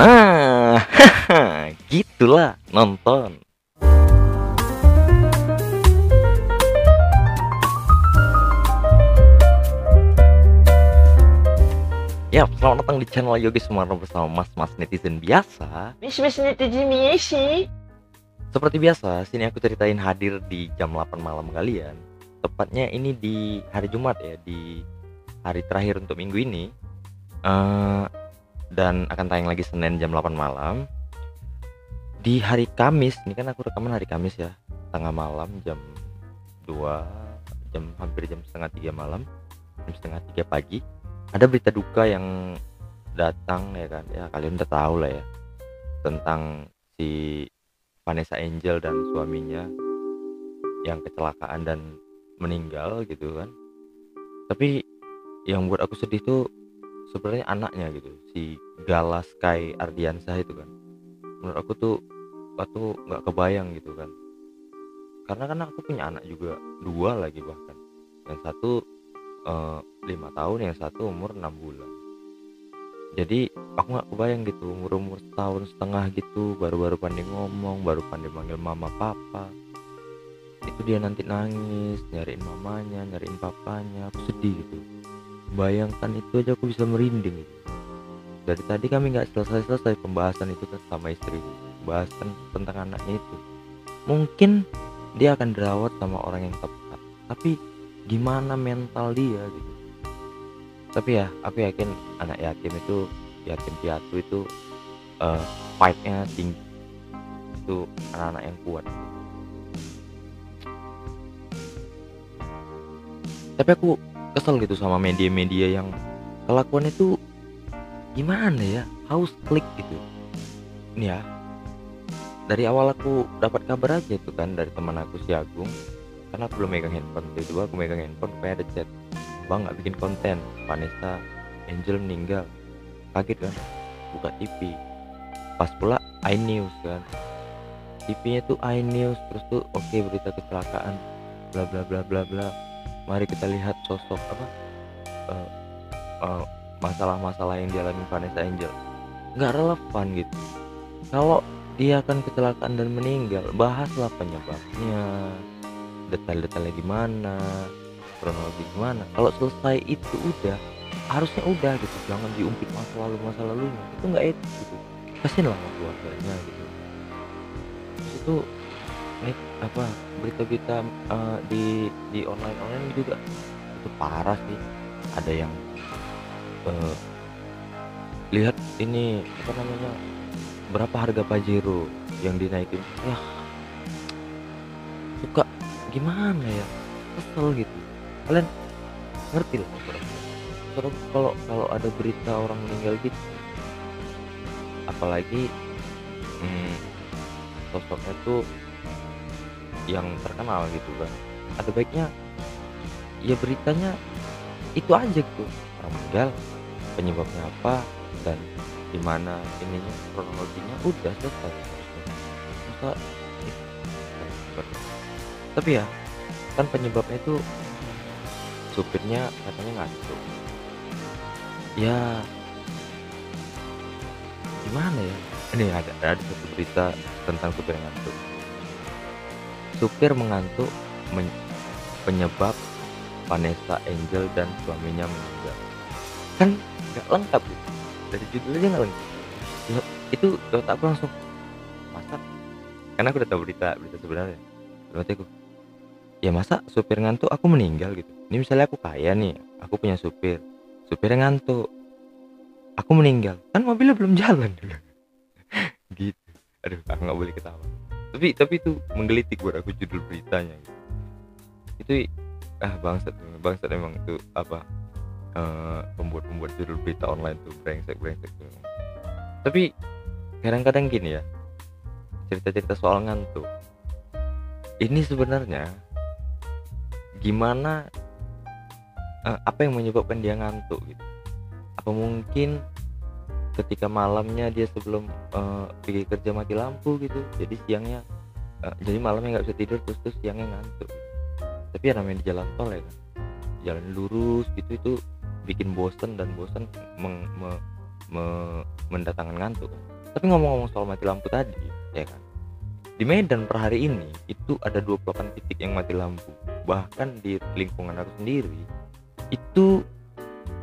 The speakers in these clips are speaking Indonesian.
Nah, gitulah nonton. Ya, selamat datang di channel Yogi Sumarno bersama mas-mas netizen biasa. Miss-miss netizen Miesi. Seperti biasa, sini aku ceritain hadir di jam 8 malam kalian. Tepatnya ini di hari Jumat ya, di hari terakhir untuk minggu ini. Eh, dan akan tayang lagi Senin jam 8 malam. Di hari Kamis, ini kan aku rekaman hari Kamis ya, tengah malam jam 2 jam hampir jam setengah tiga malam, jam setengah tiga pagi. Ada berita duka yang datang ya kan, ya kalian udah tahu lah ya tentang si Vanessa Angel dan suaminya yang kecelakaan dan meninggal gitu kan. Tapi yang buat aku sedih tuh sebenarnya anaknya gitu si Gala Sky Ardiansah itu kan. Menurut aku tuh waktu nggak kebayang gitu kan. Karena kan aku punya anak juga dua lagi bahkan. Yang satu eh, lima tahun yang satu umur enam bulan. Jadi aku nggak kebayang gitu umur umur setahun setengah gitu baru-baru pandai ngomong baru pandai manggil mama papa. Itu dia nanti nangis nyariin mamanya nyariin papanya. Aku sedih gitu bayangkan itu aja aku bisa merinding gitu. dari tadi kami nggak selesai-selesai pembahasan itu kan sama istri. Bahasan tentang anaknya itu. Mungkin dia akan dirawat sama orang yang tepat. Tapi gimana mental dia gitu? Tapi ya aku yakin anak yatim itu yatim piatu itu uh, fight-nya tinggi. Itu anak-anak yang kuat. Tapi aku kesel gitu sama media-media yang kelakuan itu gimana ya? Haus klik gitu. Ini ya. Dari awal aku dapat kabar aja itu kan dari teman aku si Agung. Karena aku belum megang handphone. Itu aku megang handphone kayak ada chat. Bang nggak bikin konten. Vanessa Angel meninggal. Kaget kan? Buka TV pas pula iNews kan. TV-nya tuh iNews. Terus tuh oke okay, berita kecelakaan. Bla bla bla bla bla mari kita lihat sosok apa uh, uh, masalah-masalah yang dialami Vanessa Angel. Nggak relevan gitu. Kalau dia akan kecelakaan dan meninggal bahaslah penyebabnya detail-detailnya gimana kronologi gimana. Kalau selesai itu udah harusnya udah gitu. Jangan diungkit masa lalu masa lalunya. Itu nggak etis gitu. Kasihin lah keluarganya gitu. Itu ini apa berita-berita uh, di di online online juga? Itu parah sih. Ada yang uh, lihat ini apa namanya berapa harga pajero yang dinaikin. Ya suka. Gimana ya? Kesel gitu. Kalian ngerti lah terus kalau kalau ada berita orang meninggal gitu apalagi hmm, sosoknya tuh yang terkenal gitu kan. Ada baiknya ya beritanya itu aja gitu. Orang meninggal penyebabnya apa dan gimana ininya kronologinya udah selesai. Masa tapi ya kan penyebabnya itu supirnya katanya ngantuk. Ya gimana ya? Ini ada ada satu berita tentang supir ngantuk supir mengantuk men penyebab Vanessa Angel dan suaminya meninggal. Kan nggak lengkap gitu. dari judulnya nggak lengkap. Ya, itu otak aku langsung masa? Karena aku udah tahu berita berita sebenarnya. Berarti aku ya masa supir ngantuk aku meninggal gitu? Ini misalnya aku kaya nih aku punya supir supirnya ngantuk aku meninggal kan mobilnya belum jalan. Dulu gitu. Aduh aku nggak boleh ketawa tapi tapi itu menggelitik buat aku judul beritanya gitu. itu ah bangsat bangsat emang itu apa uh, pembuat pembuat judul berita online tuh brengsek brengsek tuh. Tapi kadang-kadang gini ya cerita-cerita soal ngantuk. Ini sebenarnya gimana uh, apa yang menyebabkan dia ngantuk gitu? Apa mungkin ketika malamnya dia sebelum uh, pergi kerja mati lampu gitu. Jadi siangnya uh, jadi malamnya nggak bisa tidur terus terus siangnya ngantuk. Tapi ya namanya di jalan tol ya kan. Jalan lurus gitu itu bikin bosen dan bosen meng, me, me- mendatangkan ngantuk. Tapi ngomong-ngomong soal mati lampu tadi ya kan. Di Medan per hari ini itu ada 28 titik yang mati lampu. Bahkan di lingkungan aku sendiri itu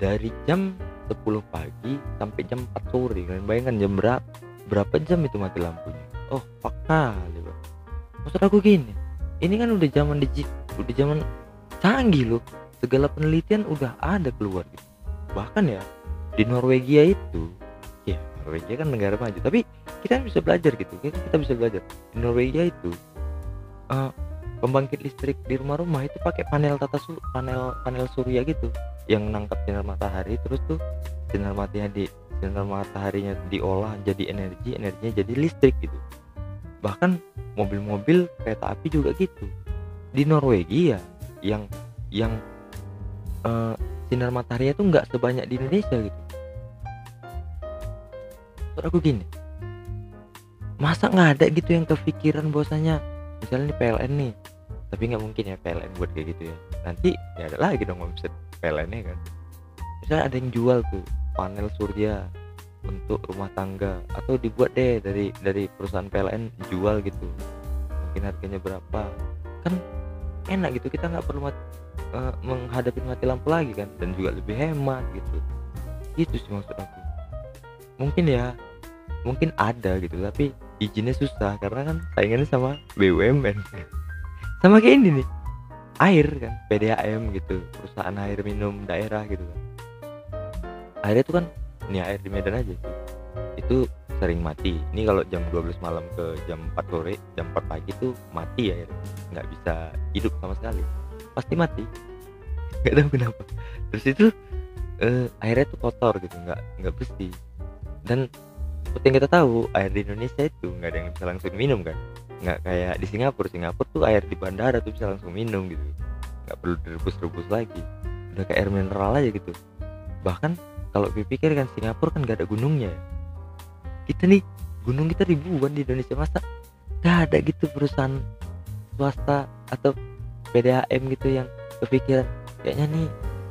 dari jam 10 pagi sampai jam 4 sore. Kalian bayangkan jam berapa berapa jam itu mati lampunya? Oh pak kali bro maksud aku gini ini kan udah zaman digital udah zaman canggih loh. Segala penelitian udah ada keluar gitu. Bahkan ya di Norwegia itu ya Norwegia kan negara maju tapi kita bisa belajar gitu. Kita, bisa belajar. Di Norwegia itu eh, pembangkit listrik di rumah-rumah itu pakai panel tata su panel panel surya gitu yang nangkap sinar matahari terus tuh sinar mataharinya di sinar mataharinya diolah jadi energi energinya jadi listrik gitu. Bahkan mobil-mobil kereta api juga gitu. Di Norwegia yang yang eh, sinar matahari itu nggak sebanyak di Indonesia gitu. Terus aku gini masa nggak ada gitu yang kepikiran bahwasanya misalnya nih PLN nih tapi nggak mungkin ya PLN buat kayak gitu ya. Nanti ya ada lagi dong omset PLN nya kan? Misalnya ada yang jual tuh panel surya untuk rumah tangga. Atau dibuat deh dari dari perusahaan PLN jual gitu. Mungkin harganya berapa? Kan enak gitu kita nggak perlu mat- eh, menghadapi mati lampu lagi kan? Dan juga lebih hemat gitu. Itu sih maksud aku. Mungkin ya mungkin ada gitu tapi izinnya susah. Karena kan saingannya sama BUMN sama kayak ini nih air kan PDAM gitu perusahaan air minum daerah gitu kan. Airnya itu kan ini air di Medan aja. Sih itu sering mati. Ini kalau jam 12 malam ke jam 4 sore jam 4 pagi tuh mati air. Nggak bisa hidup sama sekali. Pasti mati. Nggak tahu kenapa. Terus itu eh, airnya tuh kotor gitu nggak nggak bersih. Dan seperti yang kita tahu air di Indonesia itu nggak ada yang bisa langsung minum kan? Nggak kayak di Singapura. Singapura tuh air di bandara tuh bisa langsung minum gitu. Nggak perlu direbus-rebus lagi. Udah kayak air mineral aja gitu. Bahkan kalau dipikir kan Singapura kan gak ada gunungnya. Ya kita nih gunung kita ribuan di Indonesia. Masa gak ada gitu perusahaan swasta atau PDAM gitu yang kepikiran kayaknya nih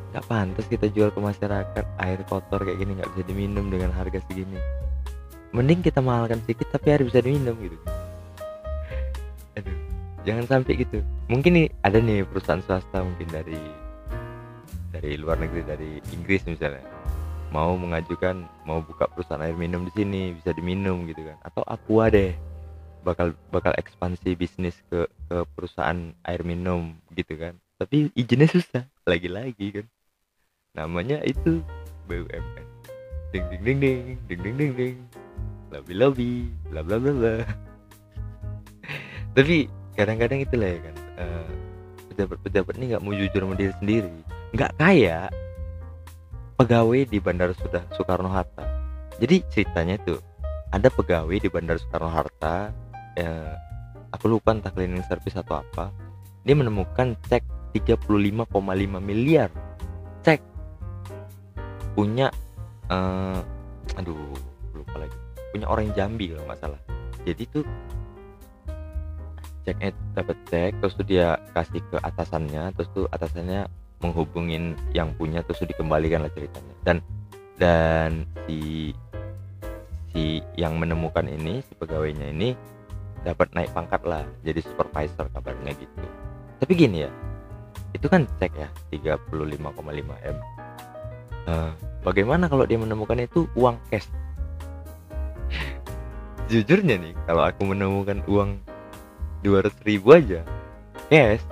nggak pantas kita jual ke masyarakat air kotor kayak gini nggak bisa diminum dengan harga segini mending kita mahalkan sedikit tapi air bisa diminum gitu. Aduh jangan sampai gitu. Mungkin nih ada nih perusahaan swasta mungkin dari dari luar negeri dari Inggris misalnya. Mau mengajukan mau buka perusahaan air minum di sini bisa diminum gitu kan. Atau Aqua deh bakal bakal ekspansi bisnis ke ke perusahaan air minum gitu kan. Tapi izinnya susah lagi-lagi kan. Namanya itu BUMN ding ding ding ding ding ding ding ding lobby lobby bla bla bla bla tapi kadang-kadang itulah ya kan eh, pejabat-pejabat ini nggak mau jujur sama diri sendiri. Nggak kayak pegawai di Bandara sudah Soekarno Hatta. Jadi ceritanya tuh ada pegawai di Bandara Soekarno Hatta eh, aku lupa entah cleaning service atau apa. Dia menemukan cek 35,5 miliar. Cek. Punya eh, aduh lupa lagi punya orang Jambi kalau nggak salah. Jadi tuh ceknya dapat cek terus tuh dia kasih ke atasannya terus tuh atasannya menghubungin yang punya terus tuh dikembalikan lah ceritanya. Dan dan si si yang menemukan ini si pegawainya ini dapat naik pangkat lah jadi supervisor kabarnya gitu. Tapi gini ya itu kan cek ya 35,5 m. Eh, bagaimana kalau dia menemukan itu uang cash jujurnya nih kalau aku menemukan uang 200 ribu aja cash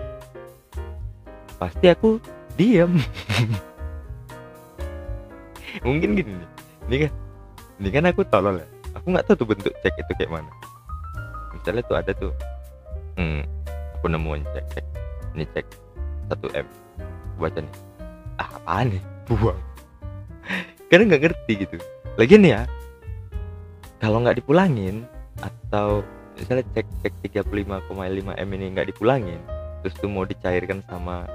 pasti aku diam mungkin gini nih ini kan ini kan aku tolol ya. Aku nggak tahu tuh bentuk cek itu kayak mana. Misalnya tuh ada tuh hmm, aku nemuin cek cek. Ini cek 1 m. Baca nih ah apaan nih? Buang. Karena nggak ngerti gitu. Lagian ya kalau nggak dipulangin atau misalnya cek cek 35,5 m ini nggak dipulangin terus tuh mau dicairkan sama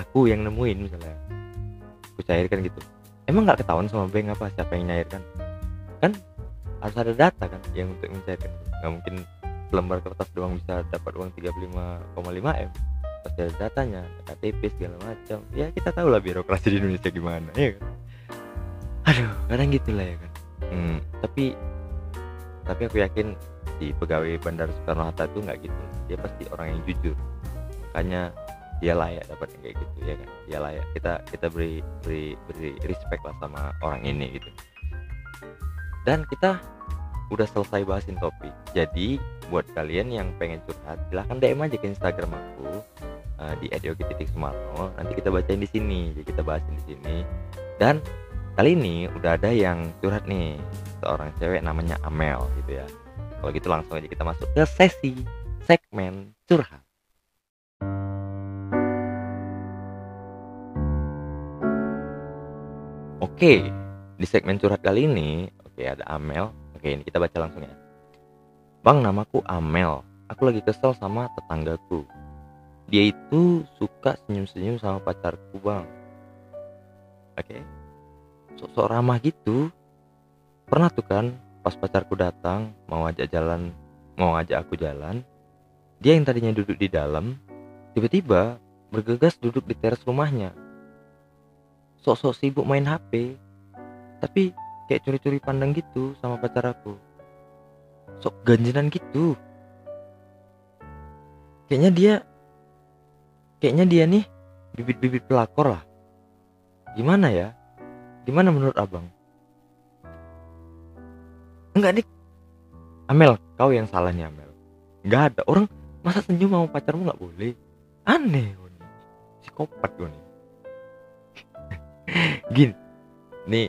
aku yang nemuin misalnya. Aku cairkan gitu. Emang nggak ketahuan sama bank apa siapa yang nyairkan? Kan harus ada data kan yang untuk mencairkan. Nggak mungkin selembar kertas doang bisa dapat uang 35,5 m. Pasti ada datanya KTP segala macam. Ya kita tahu lah birokrasi di Indonesia gimana ya kan? Aduh kadang gitu lah ya kan. Hmm, tapi tapi aku yakin si pegawai bandara Soekarno Hatta itu nggak gitu. Dia pasti orang yang jujur. Makanya dia layak dapat yang kayak gitu ya kan? Dia layak. Kita kita beri beri beri respect lah sama orang ini gitu. Dan kita udah selesai bahasin topik. Jadi buat kalian yang pengen curhat silahkan DM aja ke Instagram aku uh, di @yogi_sumarno nanti kita bacain di sini. Jadi kita bahasin di sini. Dan kali ini udah ada yang curhat nih seorang cewek namanya Amel gitu ya kalau gitu langsung aja kita masuk ke sesi segmen curhat Oke, di segmen curhat kali ini, oke ada Amel. Oke, ini kita baca langsung ya. Bang, namaku Amel. Aku lagi kesel sama tetanggaku. Dia itu suka senyum-senyum sama pacarku, Bang. Oke. Sok-sok ramah gitu. Pernah tuh kan pas pacarku datang mau ajak jalan, mau ajak aku jalan. Dia yang tadinya duduk di dalam, tiba-tiba bergegas duduk di teras rumahnya sok-sok sibuk main HP tapi kayak curi-curi pandang gitu sama pacar aku sok ganjenan gitu kayaknya dia kayaknya dia nih bibit-bibit pelakor lah gimana ya gimana menurut abang? Enggak nih Amel kau yang salah nih Amel. Nggak ada. Orang masa senyum sama pacarmu nggak boleh? Aneh psikopat gue nih. Gini nih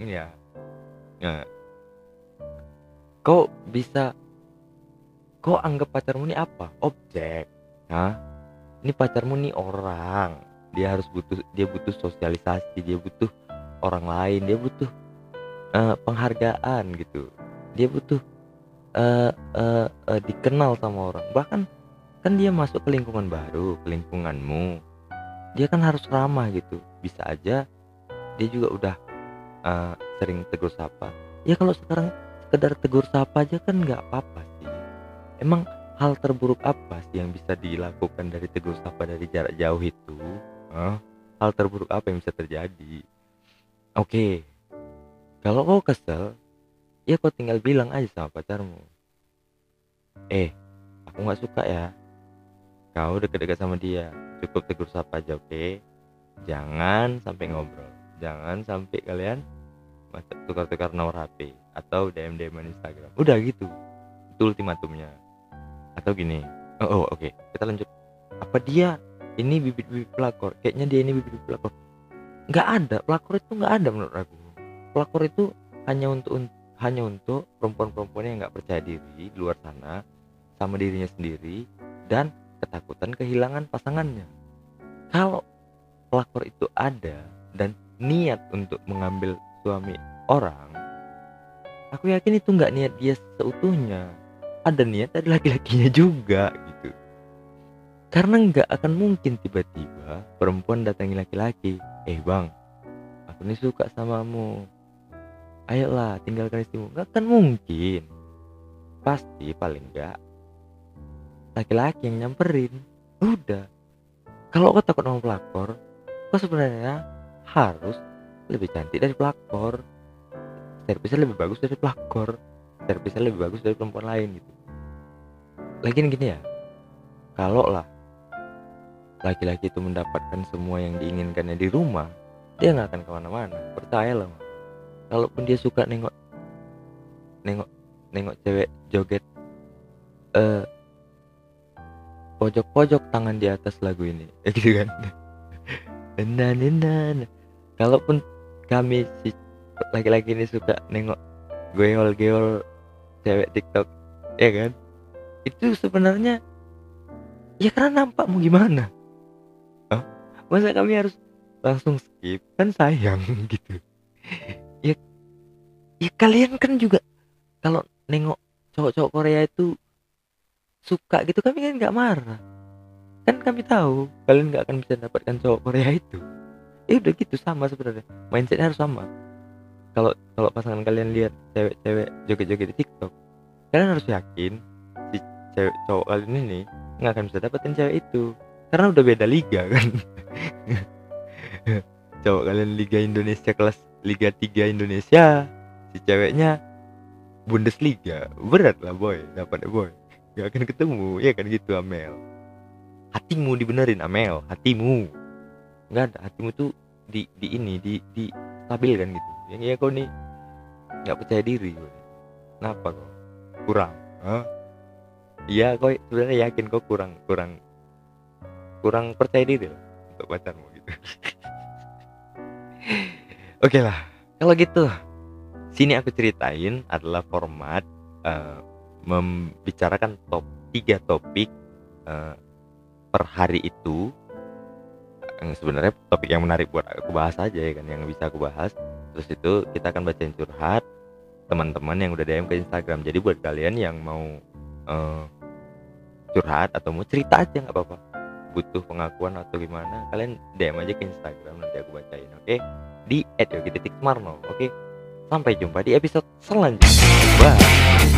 ya. Nah, kau bisa kau anggap pacarmu ini apa? Objek. Hah? ini pacarmu nih orang. Dia harus butuh dia butuh sosialisasi dia butuh orang lain dia butuh uh, penghargaan gitu. Dia butuh uh, uh, uh, dikenal sama orang. Bahkan kan dia masuk ke lingkungan baru ke lingkunganmu. Dia kan harus ramah gitu. Bisa aja dia juga udah uh, sering tegur sapa. Ya kalau sekarang sekedar tegur sapa aja kan nggak apa-apa sih. Emang hal terburuk apa sih yang bisa dilakukan dari tegur sapa dari jarak jauh itu? Huh? hal terburuk apa yang bisa terjadi oke. Okay. kalau kau kesel ya kau tinggal bilang aja sama pacarmu. Eh aku nggak suka ya. Kau deket-deket sama dia. Cukup tegur sapa aja oke? Okay? jangan sampai ngobrol. Jangan sampai kalian tukar-tukar nomor HP atau DM DM Instagram. Udah gitu. Itu ultimatumnya. Atau gini. Oh, oh oke. Okay. kita lanjut. Apa dia ini bibit-bibit pelakor? Kayaknya dia ini bibit-bibit pelakor nggak ada pelakor itu nggak ada menurut aku. Pelakor itu hanya untuk hanya untuk perempuan-perempuan yang nggak percaya diri di luar sana sama dirinya sendiri dan ketakutan kehilangan pasangannya. Kalau pelakor itu ada dan niat untuk mengambil suami orang aku yakin itu nggak niat dia seutuhnya. Ada niat dari laki-lakinya juga gitu. Karena nggak akan mungkin tiba-tiba perempuan datangi laki-laki eh bang aku nih suka samamu. Ayolah tinggalkan istrimu. Nggak akan mungkin. Pasti paling nggak laki-laki yang nyamperin. Udah. Kalau kau takut sama pelakor kau sebenarnya harus lebih cantik dari pelakor. Servisnya lebih bagus dari pelakor. Servisnya lebih bagus dari perempuan lain gitu. Lagi gini ya kalau lah laki-laki itu mendapatkan semua yang diinginkannya di rumah dia nggak akan ke mana-mana. Percaya lah kalaupun dia suka nengok nengok nengok cewek joget eh pojok-pojok tangan di atas lagu ini gitu kan? Nah, nah, kalaupun kami si laki-laki ini suka nengok goyol-goyol cewek TikTok ya kan? Itu sebenarnya ya karena nampak mau gimana? Masa kami harus langsung skip? Kan sayang gitu. Ya ya kalian kan juga kalau nengok cowok-cowok Korea itu suka gitu kami kan nggak marah. Kan kami tahu kalian nggak akan bisa dapatkan cowok Korea itu. Ya udah gitu sama sebenarnya. Mindsetnya harus sama. Kalau kalau pasangan kalian lihat cewek-cewek joget-joget di TikTok kalian harus yakin si cewek cowok kalian ini nggak akan bisa dapetin cewek itu karena udah beda liga kan? Cowok kalian liga Indonesia kelas Liga 3 Indonesia si si ceweknya Bundesliga. Berat lah boy. Dapat boy. Gak akan ketemu ya kan gitu Amel? Hatimu dibenerin Amel. Hatimu. Nggak ada hatimu tuh di di ini di di stabil kan gitu. Yang ya kau nih nggak percaya diri boy. kenapa kau? Kurang Hah? Iya, kau sebenarnya yakin kau kurang kurang kurang percaya diri lah untuk pacarmu gitu. Oke lah, kalau gitu sini aku ceritain adalah format eh, membicarakan top tiga topik eh, per hari itu. Yang sebenarnya topik yang menarik buat aku bahas aja ya kan yang bisa aku bahas. Terus itu kita akan bacain curhat teman-teman yang udah DM ke Instagram. Jadi buat kalian yang mau eh, curhat atau mau cerita aja nggak apa-apa butuh pengakuan atau gimana kalian DM aja ke Instagram nanti aku bacain oke? Di @yogi.marno oke? Sampai jumpa di episode selanjutnya. Bye